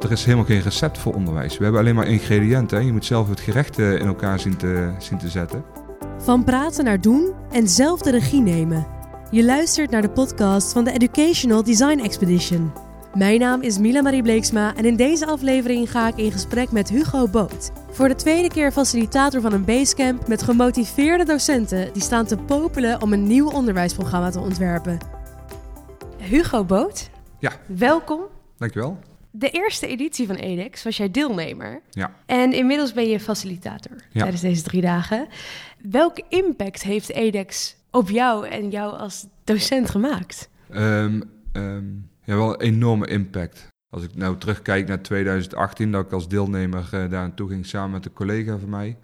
er is helemaal geen recept voor onderwijs. We hebben alleen maar ingrediënten. Hè? Je moet zelf het gerecht eh, in elkaar zien te, zien te zetten. Van praten naar doen en zelf de regie nemen. Je luistert naar de podcast van de Educational Design Expedition. Mijn naam is Mila Marie Bleeksma en in deze aflevering ga ik in gesprek met Hugo Boot. Voor de tweede keer facilitator van een basecamp met gemotiveerde docenten die staan te popelen om een nieuw onderwijsprogramma te ontwerpen. Hugo Boot, Ja, welkom. dankjewel. De eerste editie van EDEX was jij deelnemer. Ja. En inmiddels ben je facilitator Ja. tijdens deze drie dagen. Welke impact heeft EDEX op jou en jou als docent gemaakt? Ehm, ehm, ja, wel een enorme impact. Als ik nou terugkijk naar 2018, dat ik als deelnemer eh, daar naartoe ging samen met een collega van mij.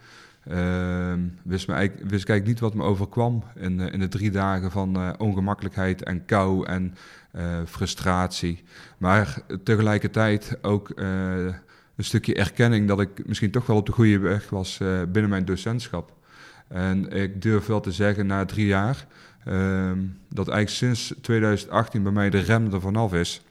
ehm, wist, me eigenlijk, wist ik eigenlijk niet wat me overkwam in, eh, in de drie dagen van eh, ongemakkelijkheid en kou en frustratie. Maar tegelijkertijd ook eh, een stukje erkenning dat ik misschien toch wel op de goede weg was eh, binnen mijn docentschap. En ik durf wel te zeggen, na drie jaar, ehm, dat eigenlijk sinds 2018 bij mij de rem er vanaf is.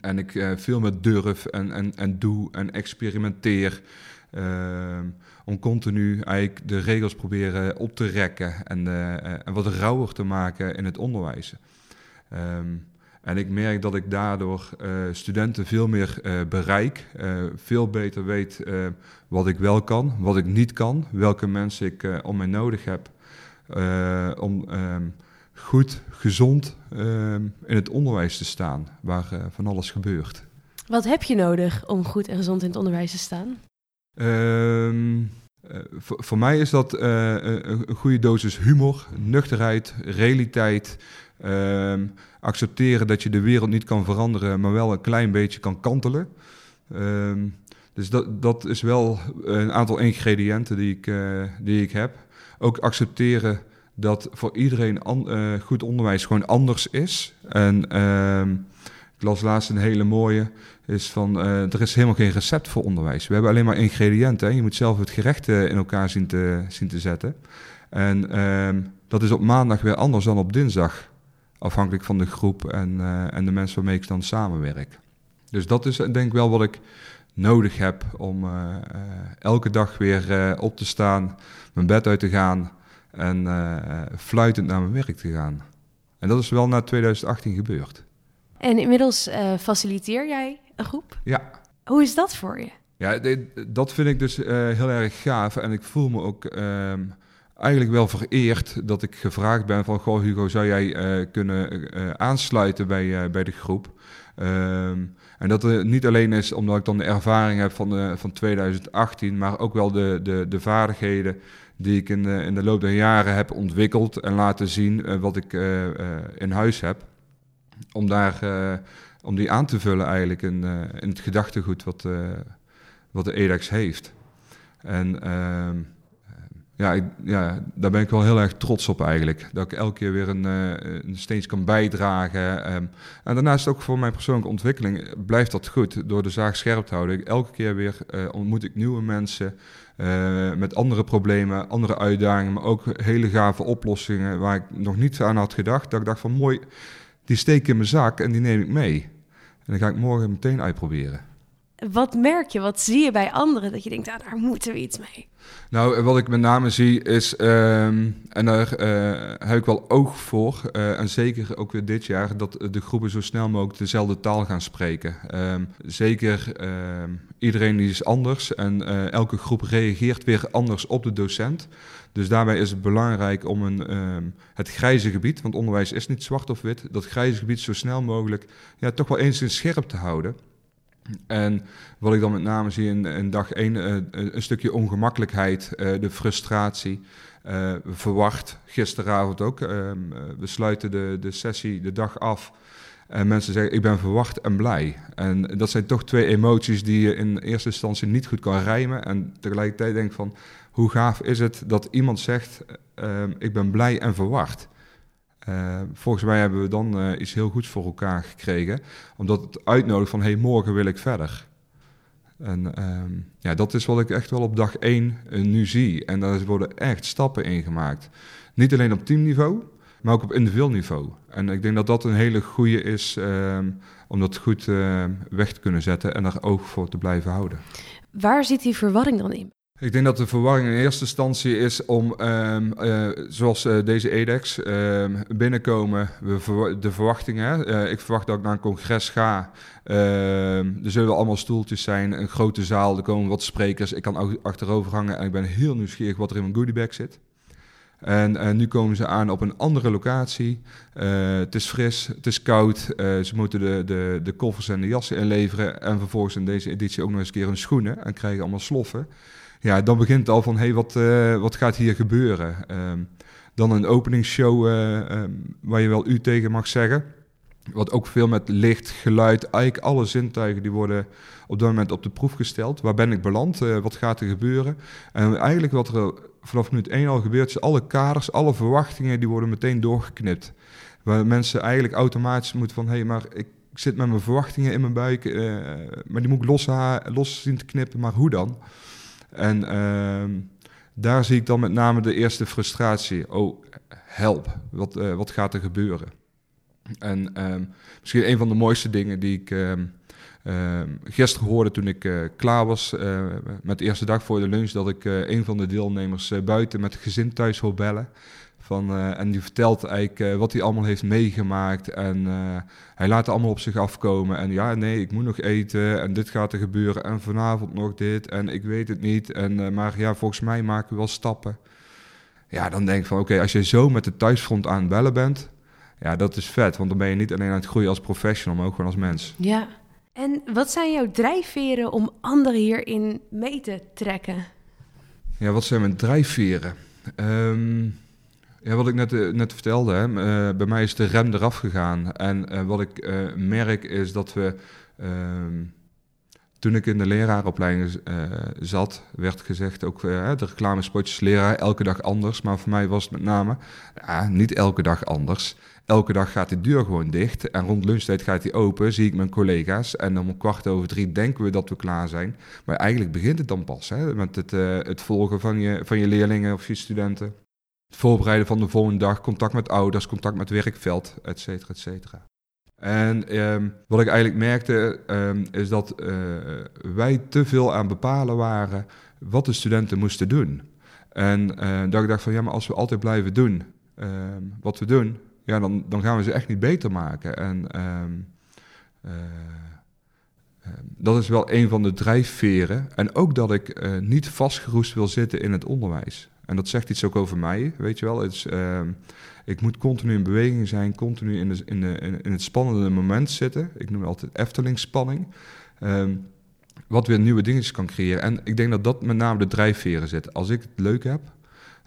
En ik eh, veel meer durf en, en, en doe en experimenteer. ehm, om continu eigenlijk de regels proberen op te rekken en, eh, eh, en wat rauwer te maken in het onderwijs. Ehm, en ik merk dat ik daardoor eh, studenten veel meer eh, bereik, eh, veel beter weet wat ik wel kan, wat ik niet kan, welke mensen ik om mij nodig heb om ehm, goed, gezond ehm, in het onderwijs te staan, waar van alles gebeurt. Wat heb je nodig om goed en gezond in het onderwijs te staan? Ehm, eh, voor, voor mij is dat een, een goede dosis humor, nuchterheid, realiteit. Accepteren dat je de wereld niet kan veranderen, maar wel een klein beetje kan kantelen. Ehm, dus dat, dat is wel een aantal ingrediënten die ik, eh, die ik heb. Ook accepteren dat voor iedereen eh, goed onderwijs gewoon anders is. En ehm, ik las laatst een hele mooie is van eh, er is helemaal geen recept voor onderwijs. We hebben alleen maar ingrediënten. Hè? Je moet zelf het gerecht eh, in elkaar zien te, zien te zetten. En ehm, dat is op maandag weer anders dan op dinsdag. Afhankelijk van de groep en, eh, en de mensen waarmee ik dan samenwerk. Dus dat is eh, denk ik wel wat ik nodig heb om eh, elke dag weer op te staan, mijn bed uit te gaan en fluitend naar mijn werk te gaan. En dat is wel na 2018 gebeurd. En inmiddels faciliteer jij een groep. Ja, Hoe is dat voor je? Ja, dit- dat vind ik dus heel erg gaaf. En ik voel me ook ehm, eigenlijk wel vereerd dat ik gevraagd ben van... Goh, Hugo, zou jij eh, kunnen eh, aansluiten bij, eh, bij de groep? Ehm, en dat het niet alleen is omdat ik dan de ervaring heb van, van 2018... maar ook wel de, de, de vaardigheden die ik in de, in de loop der jaren heb ontwikkeld... en laten zien eh, wat ik eh, eh, in huis heb. Om, daar, eh, om die aan te vullen eigenlijk in, eh, in het gedachtegoed wat... eh, wat de EDEX heeft. En ehm, ja, ik, ja, daar ben ik wel heel erg trots op eigenlijk. Dat ik elke keer weer een, eh, een steeds kan bijdragen. ehm. en daarnaast ook voor mijn persoonlijke ontwikkeling blijft dat goed. Door de zaag scherp te houden. Elke keer weer eh, ontmoet ik nieuwe mensen eh, met andere problemen, andere uitdagingen. Maar ook hele gave oplossingen waar ik nog niet aan had gedacht. Dat ik dacht van mooi, die steek in mijn zak en die neem ik mee. En dan ga ik morgen meteen uitproberen. Wat merk je, wat zie je bij anderen dat je denkt, ah, daar moeten we iets mee? Nou, wat ik met name zie is, ehm, en daar eh, heb ik wel oog voor, eh, en zeker ook weer dit jaar, dat de groepen zo snel mogelijk dezelfde taal gaan spreken. Ehm, zeker ehm, iedereen is anders en eh, elke groep reageert weer anders op de docent. Dus daarbij is het belangrijk om een, het grijze gebied, want onderwijs is niet zwart of wit, dat grijze gebied zo snel mogelijk ja, toch wel eens in scherp te houden. En wat ik dan met name zie in, dag 1, een stukje ongemakkelijkheid, eh, de frustratie, eh, verwacht. Gisteravond ook. ehm, eh, we sluiten de, de sessie de dag af. En mensen zeggen, ik ben verwacht en blij. En dat zijn toch twee emoties die je in eerste instantie niet goed kan rijmen. En tegelijkertijd denk van, hoe gaaf is het dat iemand zegt, ehm, ik ben blij en verwacht. Eh, volgens mij hebben we dan eh, iets heel goeds voor elkaar gekregen. Omdat het uitnodigt van, hey, morgen wil ik verder. En ehm, ja, dat is wat ik echt wel op dag één eh, nu zie. En daar worden echt stappen in gemaakt. Niet alleen op teamniveau, maar ook op individueel niveau. En ik denk dat dat een hele goede is ehm, om dat goed weg te kunnen zetten en daar oog voor te blijven houden. Waar zit die verwarring dan in? Ik denk dat de verwarring in eerste instantie is om, um, uh, zoals uh, deze EDEX, uh, binnenkomen, we de verwachtingen. Uh, ik verwacht dat ik naar een congres ga. Ehm, er zullen allemaal stoeltjes zijn, een grote zaal, er komen wat sprekers. Ik kan achterover hangen en ik ben heel nieuwsgierig wat er in mijn goodiebag zit. En, nu komen ze aan op een andere locatie. Het is fris, het is koud. Ze moeten de, de, de koffers en de jassen inleveren. En vervolgens in deze editie ook nog eens een keer hun schoenen. En krijgen allemaal sloffen. Ja, dan begint het al van, hé, hey, wat, uh, wat gaat hier gebeuren? Um, dan een openingsshow um, waar je wel u tegen mag zeggen. Wat ook veel met licht, geluid, eigenlijk alle zintuigen die worden op dat moment op de proef gesteld. Waar ben ik beland? wat gaat er gebeuren? En eigenlijk wat er vanaf minuut 1 al gebeurt, is alle kaders, alle verwachtingen, die worden meteen doorgeknipt. Waar mensen eigenlijk automatisch moeten van, hé, hey, maar ik zit met mijn verwachtingen in mijn buik, maar die moet ik los zien te knippen, maar hoe dan? En uh, daar zie ik dan met name de eerste frustratie. Oh, help, wat, uh, wat gaat er gebeuren? En ehm, misschien een van de mooiste dingen die ik ehm, gisteren hoorde toen ik uh, klaar was uh, met de eerste dag voor de lunch dat ik een van de deelnemers buiten met het gezin thuis hoor bellen. Van, en die vertelt eigenlijk wat hij allemaal heeft meegemaakt. En hij laat het allemaal op zich afkomen. En ja, nee, ik moet nog eten. En dit gaat er gebeuren. En vanavond nog dit. En ik weet het niet. En, maar ja, volgens mij maken we wel stappen. Ja, dan denk ik van oké, okay, als je zo met de thuisfront aan het bellen bent. Ja, dat is vet. Want dan ben je niet alleen aan het groeien als professional, maar ook gewoon als mens. Ja. En wat zijn jouw drijfveren om anderen hierin mee te trekken? Ja, wat zijn mijn drijfveren? Um, ja, wat ik net, uh, net vertelde, hè, uh, bij mij is de rem eraf gegaan. En uh, wat ik merk is dat we... Ehm, toen ik in de leraaropleiding zat, werd gezegd ook de reclamespotjes leraar elke dag anders. Maar voor mij was het met name niet elke dag anders elke dag gaat de deur gewoon dicht. En rond lunchtijd gaat die open, zie ik mijn collega's. En om kwart over drie denken we dat we klaar zijn. Maar eigenlijk begint het dan pas, hè, met het, het volgen van je, van je leerlingen of je studenten. Voorbereiden van de volgende dag, contact met ouders, contact met werkveld, et cetera, et cetera. En um, wat ik eigenlijk merkte, um, is dat uh, wij te veel aan bepalen waren wat de studenten moesten doen. En uh, dat ik dacht van, ja, maar als we altijd blijven doen um, wat we doen, ja, dan, dan gaan we ze echt niet beter maken. En uh, dat is wel een van de drijfveren. En ook dat ik niet vastgeroest wil zitten in het onderwijs. En dat zegt iets ook over mij, weet je wel. Het is, ik moet continu in beweging zijn, continu in, in, in het spannende moment zitten. Ik noem het altijd Efteling-spanning. Um, wat weer nieuwe dingetjes kan creëren. En ik denk dat dat met name de drijfveren zit. Als ik het leuk heb,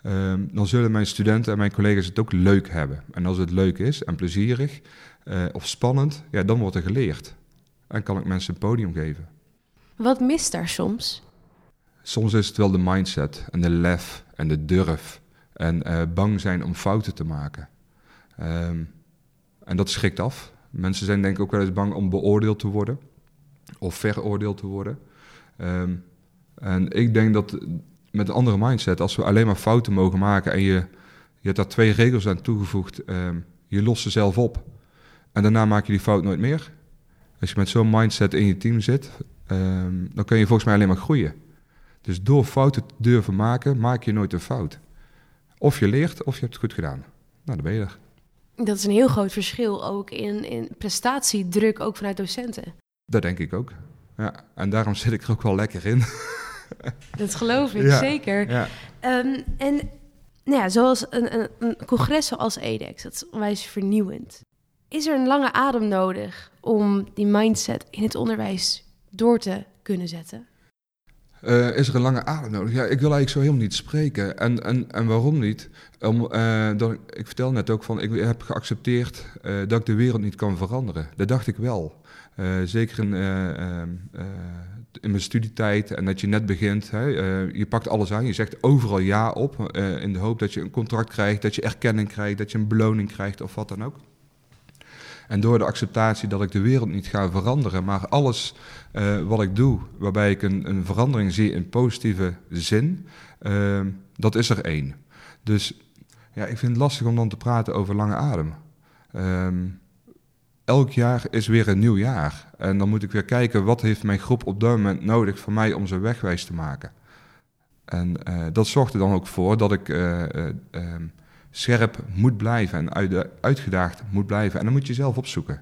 Um, dan zullen mijn studenten en mijn collega's het ook leuk hebben. En als het leuk is en plezierig uh, of spannend, ja, dan wordt er geleerd. En kan ik mensen een podium geven. Wat mist daar soms? Soms is het wel de mindset en de lef en de durf. En uh, bang zijn om fouten te maken. Um, en dat schrikt af. Mensen zijn denk ik ook wel eens bang om beoordeeld te worden. Of veroordeeld te worden. Um, en ik denk dat met een andere mindset. Als we alleen maar fouten mogen maken en je, je hebt daar twee regels aan toegevoegd. Um, je lost ze zelf op. En daarna maak je die fout nooit meer. Als je met zo'n mindset in je team zit, dan kun je volgens mij alleen maar groeien. Dus door fouten te durven maken, maak je nooit een fout. Of je leert, of je hebt het goed gedaan. Nou, dan ben je er. Dat is een heel groot verschil ook in, in prestatiedruk, ook vanuit docenten. Dat denk ik ook. Ja, en daarom zit ik er ook wel lekker in. Dat geloof ik, zeker. Ja. Um, en nou ja, zoals een, een, een, congres zoals EDEX, dat is onwijs vernieuwend. Is er een lange adem nodig om die mindset in het onderwijs door te kunnen zetten? Uh, is er een lange adem nodig? Ja, ik wil eigenlijk zo helemaal niet spreken. En, en, en waarom niet? Om, uh, ik vertel net ook van, ik heb geaccepteerd uh, dat ik de wereld niet kan veranderen. Dat dacht ik wel. zeker in ehm, in mijn studietijd en dat je net begint. Hè, je pakt alles aan, je zegt overal ja op. In de hoop dat je een contract krijgt, dat je erkenning krijgt, dat je een beloning krijgt of wat dan ook. En door de acceptatie dat ik de wereld niet ga veranderen, maar alles uh, wat ik doe, waarbij ik een, een, verandering zie in positieve zin, dat is er één. Dus Ja, ik vind het lastig om dan te praten over lange adem. Ehm, elk jaar is weer een nieuw jaar. En dan moet ik weer kijken, wat heeft mijn groep op dat moment nodig voor mij om ze wegwijs te maken. En uh, dat zorgt er dan ook voor dat ik uh, uh, scherp moet blijven en uit, uitgedaagd moet blijven. En dan moet je zelf opzoeken.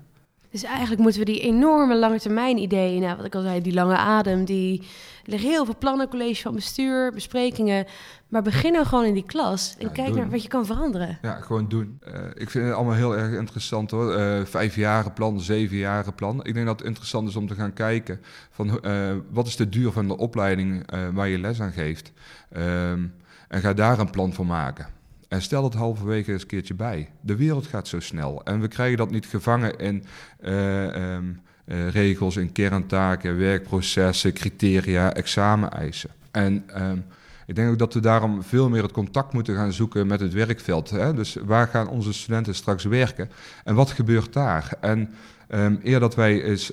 Dus eigenlijk moeten we die enorme lange termijn ideeën, nou, wat ik al zei, die lange adem, die er liggen heel veel plannen, college van bestuur, besprekingen. Maar beginnen gewoon in die klas en kijk naar wat je kan veranderen. Ja, gewoon doen. Uh, ik vind het allemaal heel erg interessant hoor. Uh, vijf jaren plan, zeven jaren plan. Ik denk dat het interessant is om te gaan kijken van uh, wat is de duur van de opleiding waar je les aan geeft. Um, en ga daar een plan voor maken. En stel het halverwege eens een keertje bij. De wereld gaat zo snel. En we krijgen dat niet gevangen in uh, um, uh, regels, in kerntaken, werkprocessen, criteria, exameneisen. En um, ik denk ook dat we daarom veel meer het contact moeten gaan zoeken met het werkveld. Hè? Dus waar gaan onze studenten straks werken? En wat gebeurt daar? En um, eer dat wij eens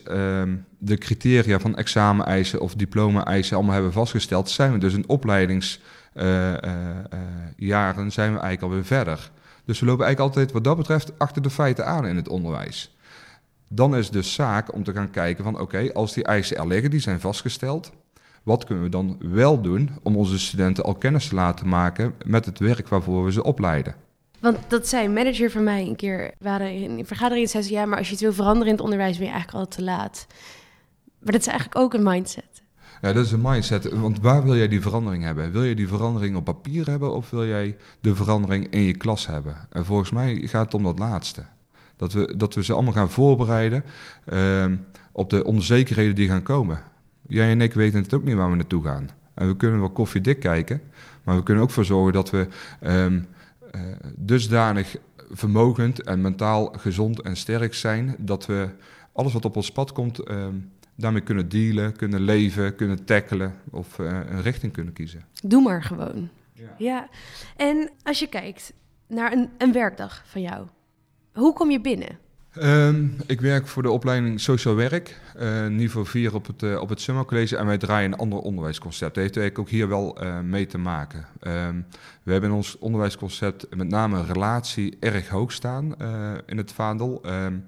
de criteria van exameneisen of diploma-eisen allemaal hebben vastgesteld, zijn we dus een opleidings jaren zijn we eigenlijk alweer verder. Dus we lopen eigenlijk altijd wat dat betreft achter de feiten aan in het onderwijs. Dan is dus zaak om te gaan kijken van oké, als die eisen er liggen, die zijn vastgesteld, wat kunnen we dan wel doen om onze studenten al kennis te laten maken met het werk waarvoor we ze opleiden? Want dat zei een manager van mij een keer, waren in een vergadering, zei ze ja, maar als je het wil veranderen in het onderwijs ben je eigenlijk al te laat. Maar dat is eigenlijk ook een mindset. Ja, dat is een mindset. Want waar wil jij die verandering hebben? Wil je die verandering op papier hebben of wil jij de verandering in je klas hebben? En volgens mij gaat het om dat laatste. Dat we, dat we ze allemaal gaan voorbereiden uh, op de onzekerheden die gaan komen. Jij en ik weten het ook niet waar we naartoe gaan. En we kunnen wel koffiedik kijken, maar we kunnen ook voor zorgen dat we um, uh, dusdanig vermogend en mentaal gezond en sterk zijn dat we alles wat op ons pad komt. Um, daarmee kunnen dealen, kunnen leven, kunnen tackelen of uh, een richting kunnen kiezen. Doe maar gewoon. Ja. ja. En als je kijkt naar een, een werkdag van jou, hoe kom je binnen? Um, ik werk voor de opleiding Sociaal Werk, uh, niveau 4 op het, uh, op het Summer College. En wij draaien een ander onderwijsconcept. Dat heeft eigenlijk ook hier wel uh, mee te maken. Um, we hebben in ons onderwijsconcept met name relatie erg hoog staan in het vaandel. Um,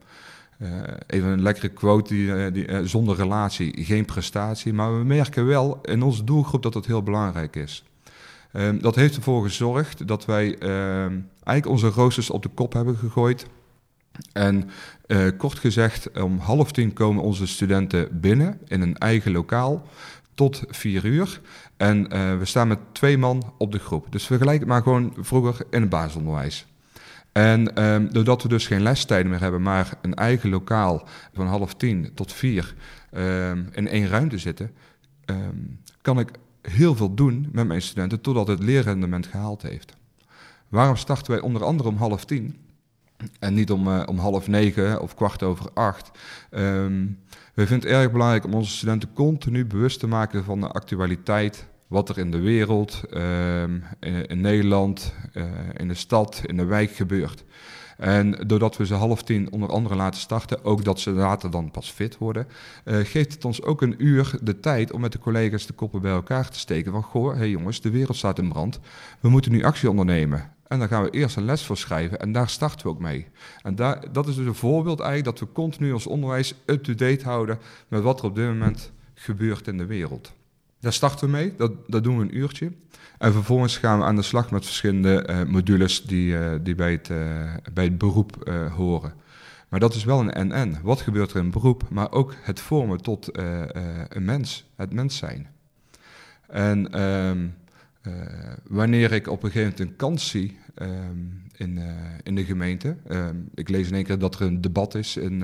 uh, even een lekkere quote, die, uh, die, uh, zonder relatie geen prestatie. Maar we merken wel in onze doelgroep dat dat heel belangrijk is. Um, dat heeft ervoor gezorgd dat wij eigenlijk onze roosters op de kop hebben gegooid. En kort gezegd, om half tien komen onze studenten binnen in een eigen lokaal tot vier uur. En we staan met twee man op de groep. Dus vergelijk het maar gewoon vroeger in het basisonderwijs. En um, doordat we dus geen lestijden meer hebben, maar een eigen lokaal van half tien tot vier um, in één ruimte zitten, um, kan ik heel veel doen met mijn studenten totdat het leerrendement gehaald heeft. Waarom starten wij onder andere om half tien en niet om, uh, om half negen of kwart over acht? we vinden het erg belangrijk om onze studenten continu bewust te maken van de actualiteit wat er in de wereld, uh, in, in, Nederland, uh, in de stad, in de wijk gebeurt. En doordat we ze half tien onder andere laten starten, ook dat ze later dan pas fit worden, uh, geeft het ons ook een uur de tijd om met de collega's de koppen bij elkaar te steken. Van goh, hé hey jongens, de wereld staat in brand. We moeten nu actie ondernemen. En dan gaan we eerst een les voor schrijven en daar starten we ook mee. En daar, dat is dus een voorbeeld eigenlijk dat we continu ons onderwijs up-to-date houden met wat er op dit moment gebeurt in de wereld. Daar starten we mee, dat, dat doen we een uurtje. En vervolgens gaan we aan de slag met verschillende uh, modules die, uh, die bij, het, uh, bij het beroep horen. Maar dat is wel een en-en. Wat gebeurt er in beroep, maar ook het vormen tot een mens, het mens zijn. En um, wanneer ik op een gegeven moment een kans zie um, in, in de gemeente, um, ik lees in één keer dat er een debat is in,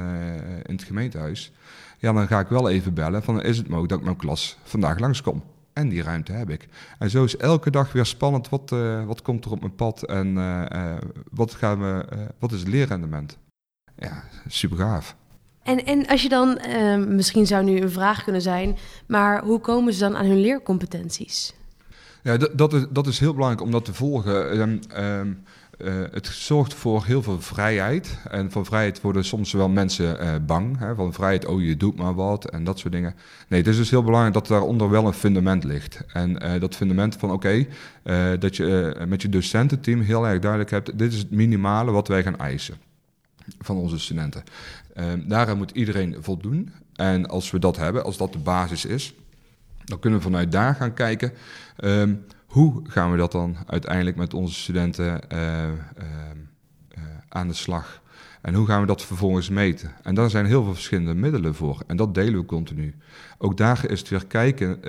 in het gemeentehuis, ja, dan ga ik wel even bellen van is het mogelijk dat ik mijn klas vandaag langskom. En die ruimte heb ik. En zo is elke dag weer spannend. Wat, uh, wat komt er op mijn pad en uh, uh, wat, gaan we, wat is het leerrendement? Ja, super gaaf. En, en als je dan, misschien zou nu een vraag kunnen zijn, maar hoe komen ze dan aan hun leercompetenties? Ja, dat, dat, is, dat is heel belangrijk om dat te volgen. Um, um, uh, het zorgt voor heel veel vrijheid. En van vrijheid worden soms wel mensen uh, bang. Hè? Van vrijheid, oh je doet maar wat en dat soort dingen. Nee, het is dus heel belangrijk dat daaronder wel een fundament ligt. En uh, dat fundament van oké, dat je met je docententeam heel erg duidelijk hebt... dit is het minimale wat wij gaan eisen van onze studenten. daaraan moet iedereen voldoen. En als we dat hebben, als dat de basis is... dan kunnen we vanuit daar gaan kijken... Um, hoe gaan we dat dan uiteindelijk met onze studenten uh, uh, aan de slag? En hoe gaan we dat vervolgens meten? En daar zijn heel veel verschillende middelen voor. En dat delen we continu. Ook daar is het weer kijken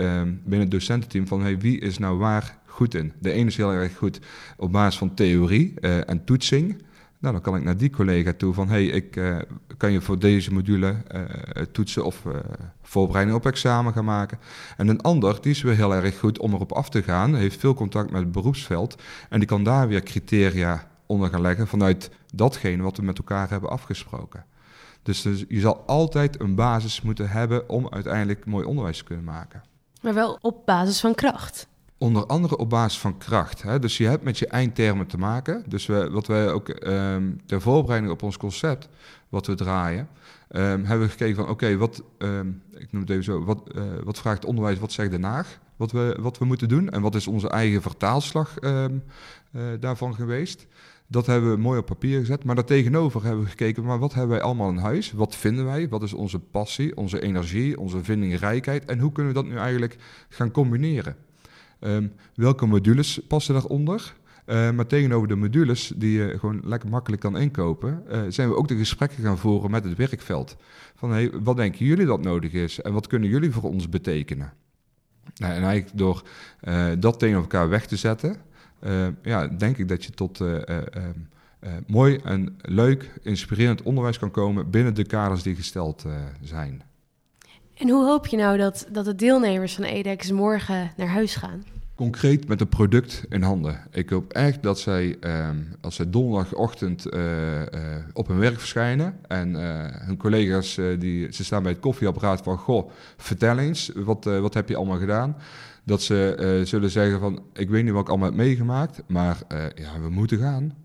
binnen het docententeam van hey, wie is nou waar goed in. De ene is heel erg goed op basis van theorie en toetsing. Nou, dan kan ik naar die collega toe van, hey, ik uh, kan je voor deze module uh, toetsen of uh, voorbereiding op examen gaan maken. En een ander, die is weer heel erg goed om erop af te gaan, heeft veel contact met het beroepsveld en die kan daar weer criteria onder gaan leggen vanuit datgene wat we met elkaar hebben afgesproken. Dus, dus je zal altijd een basis moeten hebben om uiteindelijk mooi onderwijs te kunnen maken. Maar wel op basis van kracht. Onder andere op basis van kracht. Hè? Dus je hebt met je eindtermen te maken. Dus we, wat wij ook um, ter voorbereiding op ons concept, wat we draaien, um, hebben we gekeken van oké, wat, um, ik noem het even zo, wat, uh, wat vraagt onderwijs, wat zegt Den Haag, wat we, wat we moeten doen en wat is onze eigen vertaalslag uh, daarvan geweest. Dat hebben we mooi op papier gezet. Maar daartegenover hebben we gekeken, maar wat hebben wij allemaal in huis? Wat vinden wij? Wat is onze passie, onze energie, onze vindingrijkheid? En hoe kunnen we dat nu eigenlijk gaan combineren? Um, welke modules passen daaronder? Uh, maar tegenover de modules die je gewoon lekker makkelijk kan inkopen, uh, zijn we ook de gesprekken gaan voeren met het werkveld. Van hey, wat denken jullie dat nodig is en wat kunnen jullie voor ons betekenen? Nou, en eigenlijk door uh, dat tegenover elkaar weg te zetten, ja, denk ik dat je tot mooi en leuk, inspirerend onderwijs kan komen binnen de kaders die gesteld zijn. En hoe hoop je nou dat, dat de deelnemers van EDEX morgen naar huis gaan? Concreet met een product in handen. Ik hoop echt dat zij, eh, als zij donderdagochtend uh, uh, op hun werk verschijnen en hun collega's, die, ze staan bij het koffieapparaat van, goh, vertel eens, wat, wat heb je allemaal gedaan? Dat ze zullen zeggen van, ik weet niet wat ik allemaal heb meegemaakt, maar ja, we moeten gaan.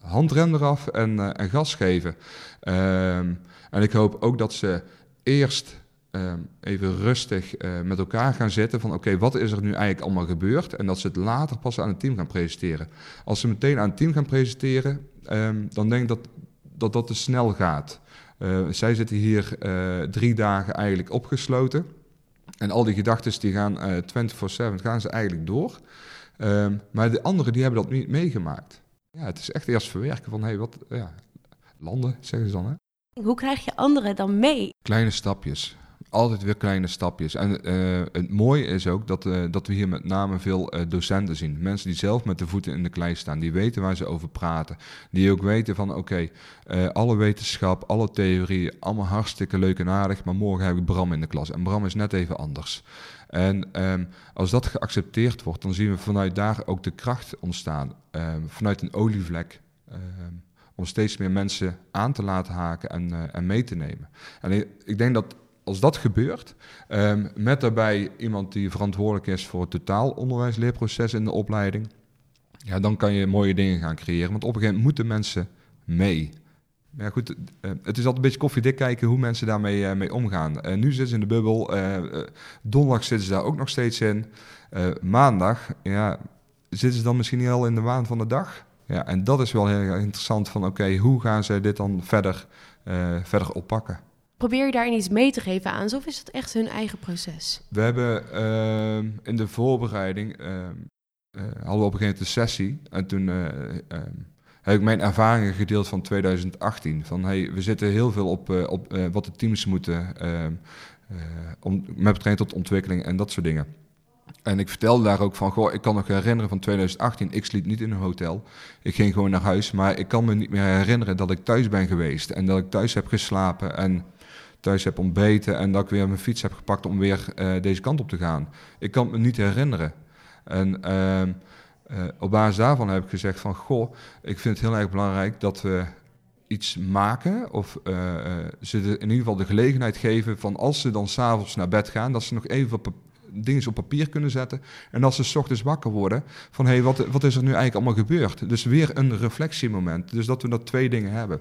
handrem eraf en, en gas geven. Ehm, en ik hoop ook dat ze eerst uh, even rustig uh, met elkaar gaan zitten van oké, wat is er nu eigenlijk allemaal gebeurd? En dat ze het later pas aan het team gaan presenteren. Als ze meteen aan het team gaan presenteren, um, dan denk ik dat, dat dat te snel gaat. Uh, zij zitten hier drie dagen eigenlijk opgesloten. En al die gedachten die gaan 24-7, gaan ze eigenlijk door. Um, maar de anderen die hebben dat niet meegemaakt. Ja, het is echt eerst verwerken van, hé, hey, wat, ja, landen, zeggen ze dan, hè? Hoe krijg je anderen dan mee? Kleine stapjes. Altijd weer kleine stapjes. En uh, het mooie is ook dat, uh, dat we hier met name veel uh, docenten zien. Mensen die zelf met de voeten in de klei staan. Die weten waar ze over praten. Die ook weten van oké, alle wetenschap, alle theorie, allemaal hartstikke leuk en aardig. Maar morgen heb ik Bram in de klas. En Bram is net even anders. En um, als dat geaccepteerd wordt, dan zien we vanuit daar ook de kracht ontstaan. Um, vanuit een olievlek. Um, om steeds meer mensen aan te laten haken en, en mee te nemen. En ik, denk dat als dat gebeurt, um, met daarbij iemand die verantwoordelijk is voor het totaal onderwijsleerproces in de opleiding, ja, dan kan je mooie dingen gaan creëren. Want op een gegeven moment moeten mensen mee. Ja, goed, uh, het is altijd een beetje koffiedik kijken hoe mensen daarmee uh, mee omgaan. Uh, nu zitten ze in de bubbel, donderdag zitten ze daar ook nog steeds in. maandag, ja, zitten ze dan misschien al in de waan van de dag? Ja, en dat is wel heel interessant van oké, hoe gaan ze dit dan verder, verder oppakken? Probeer je daarin iets mee te geven aan ze of is het echt hun eigen proces? We hebben uh, in de voorbereiding, uh, hadden we op een gegeven moment een sessie en toen ehm, heb ik mijn ervaringen gedeeld van 2018. Van hey, we zitten heel veel op, op wat de teams moeten ehm, om, met betrekking tot ontwikkeling en dat soort dingen. En ik vertelde daar ook van, goh, ik kan nog herinneren van 2018, ik sliep niet in een hotel. Ik ging gewoon naar huis, maar ik kan me niet meer herinneren dat ik thuis ben geweest. En dat ik thuis heb geslapen en thuis heb ontbeten en dat ik weer mijn fiets heb gepakt om weer uh, deze kant op te gaan. Ik kan me niet herinneren. En uh, uh, op basis daarvan heb ik gezegd van, goh, ik vind het heel erg belangrijk dat we iets maken of ze de, in ieder geval de gelegenheid geven van als ze dan s'avonds naar bed gaan, dat ze nog even dingen op papier kunnen zetten. En als ze s ochtends wakker worden, van hé, hey, wat, wat is er nu eigenlijk allemaal gebeurd? Dus weer een reflectiemoment. Dus dat we dat twee dingen hebben.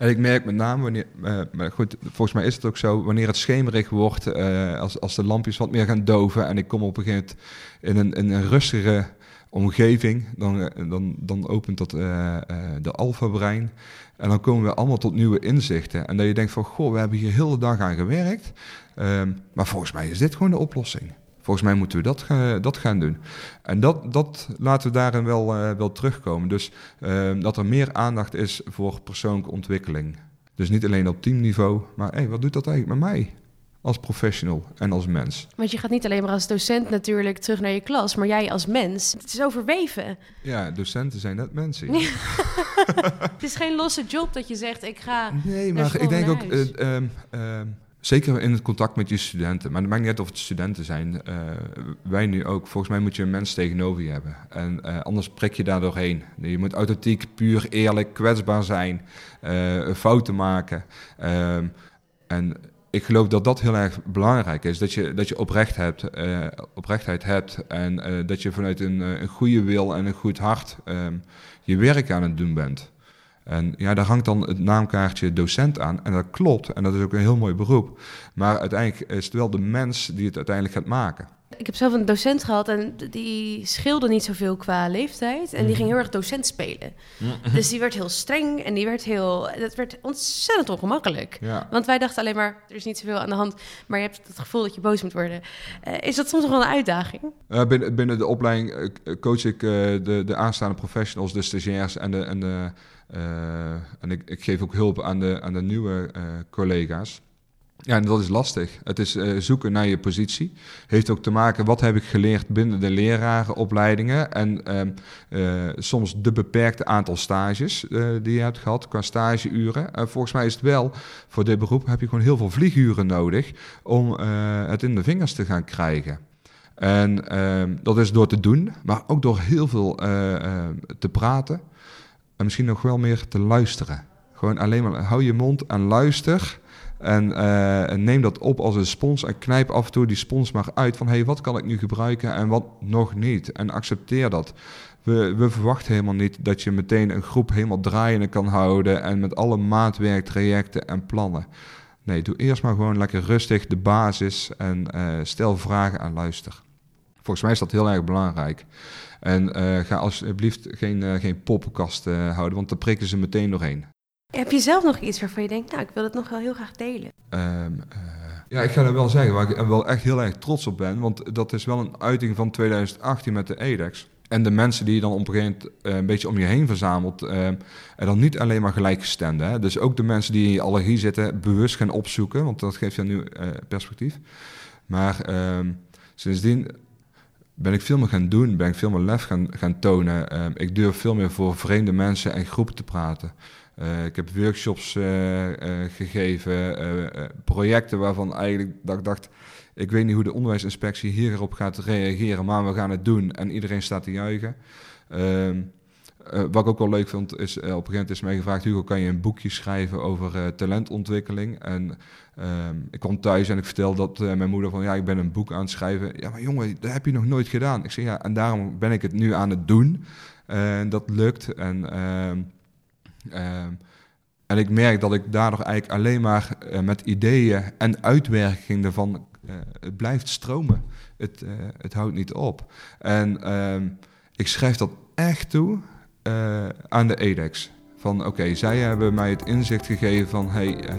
En ik merk met name wanneer, uh, maar goed, volgens mij is het ook zo, wanneer het schemerig wordt, uh, als, als de lampjes wat meer gaan doven en ik kom op een gegeven moment in een, in een rustigere omgeving, dan, eh, dan, dan opent dat de alfa-brein. En dan komen we allemaal tot nieuwe inzichten. En dat je denkt van, goh, we hebben hier heel de dag aan gewerkt. Um, maar volgens mij is dit gewoon de oplossing. Volgens mij moeten we dat, uh, dat gaan doen. En dat, dat laten we daarin wel, uh, wel terugkomen. Dus uh, dat er meer aandacht is voor persoonlijke ontwikkeling. Dus niet alleen op teamniveau, maar hey, wat doet dat eigenlijk met mij? Als professional en als mens. Want je gaat niet alleen maar als docent natuurlijk terug naar je klas, maar jij als mens. Het is overweven. Ja, docenten zijn net mensen. het is geen losse job dat je zegt, ik ga. Nee, maar ik denk ook. Um, um, Zeker in het contact met je studenten. Maar het maakt niet uit of het studenten zijn. Uh, wij nu ook. Volgens mij moet je een mens tegenover je hebben. En uh, anders prik je daar doorheen. Je moet authentiek, puur, eerlijk, kwetsbaar zijn. Uh, fouten maken. Ehm, en ik geloof dat dat heel erg belangrijk is. Dat je, dat je oprecht hebt, oprechtheid hebt. En dat je vanuit een, een goede wil en een goed hart um, je werk aan het doen bent. En ja, daar hangt dan het naamkaartje docent aan. En dat klopt. En dat is ook een heel mooi beroep. Maar uiteindelijk is het wel de mens die het uiteindelijk gaat maken. Ik heb zelf een docent gehad en die scheelde niet zoveel qua leeftijd. En die ging heel erg docent spelen. Dus die werd heel streng en die werd heel... Dat werd ontzettend ongemakkelijk. Ja. Want wij dachten alleen maar, er is niet zoveel aan de hand. Maar je hebt het gevoel dat je boos moet worden. Uh, is dat soms nog wel een uitdaging? Uh, binnen, binnen de opleiding coach ik uh, de, de aanstaande professionals, de stagiairs en de... En de en ik, ik, geef ook hulp aan de, aan de nieuwe uh, collega's. Ja, en dat is lastig. Het is uh, zoeken naar je positie. Heeft ook te maken, wat heb ik geleerd binnen de lerarenopleidingen? En soms de beperkte aantal stages die je hebt gehad qua stageuren. En volgens mij is het wel, voor dit beroep heb je gewoon heel veel vlieguren nodig om het in de vingers te gaan krijgen. En dat is door te doen, maar ook door heel veel te praten. En misschien nog wel meer te luisteren. Gewoon alleen maar hou je mond en luister. En, uh, en, neem dat op als een spons en knijp af en toe die spons maar uit van hey, wat kan ik nu gebruiken en wat nog niet. En accepteer dat. We, we, verwachten helemaal niet dat je meteen een groep helemaal draaiende kan houden en met alle maatwerktrajecten en plannen. Nee, doe eerst maar gewoon lekker rustig de basis en uh, stel vragen en luister. Volgens mij is dat heel erg belangrijk. En uh, ga alsjeblieft geen, uh, geen poppenkast uh, houden, want daar prikken ze meteen doorheen. Heb je zelf nog iets waarvan je denkt, nou, ik wil het nog wel heel graag delen? Um, ja, ik ga dat wel zeggen, waar ik wel echt heel erg trots op ben. Want dat is wel een uiting van 2018 met de EDEX. En de mensen die je dan op een gegeven moment een beetje om je heen verzamelt. en dan niet alleen maar gelijkgestemden. Hè? Dus ook de mensen die in je allergie zitten, bewust gaan opzoeken. Want dat geeft je nu perspectief. Maar ehm, sindsdien ben ik veel meer gaan doen, ben ik veel meer lef gaan, gaan tonen. Uh, ik durf veel meer voor vreemde mensen en groepen te praten. Uh, ik heb workshops uh, gegeven, projecten waarvan eigenlijk dat ik dacht, ik weet niet hoe de onderwijsinspectie hierop gaat reageren, maar we gaan het doen en iedereen staat te juichen. Ehm, wat ik ook wel leuk vond, is op een gegeven moment is mij gevraagd: Hugo, kan je een boekje schrijven over talentontwikkeling? En ehm, ik kwam thuis en ik vertelde dat mijn moeder van ja, ik ben een boek aan het schrijven. Ja, maar jongen, dat heb je nog nooit gedaan. Ik zeg ja, en daarom ben ik het nu aan het doen. En dat lukt. En, ehm, ehm, en ik merk dat ik daardoor eigenlijk alleen maar met ideeën en uitwerking ervan, het blijft stromen. Het, het houdt niet op. En ik schrijf dat echt toe aan de EDEX. Van oké, okay, zij hebben mij het inzicht gegeven van hey, uh,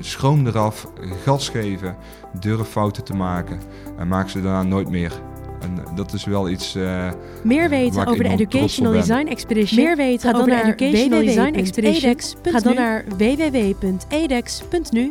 schroom eraf, gas geven, durf fouten te maken en maak ze daarna nooit meer. En dat is wel iets. Uh, Meer weten over de Educational Design Expedition. Meer weten over de Educational Design Expedition. Ga dan naar www.edex.nu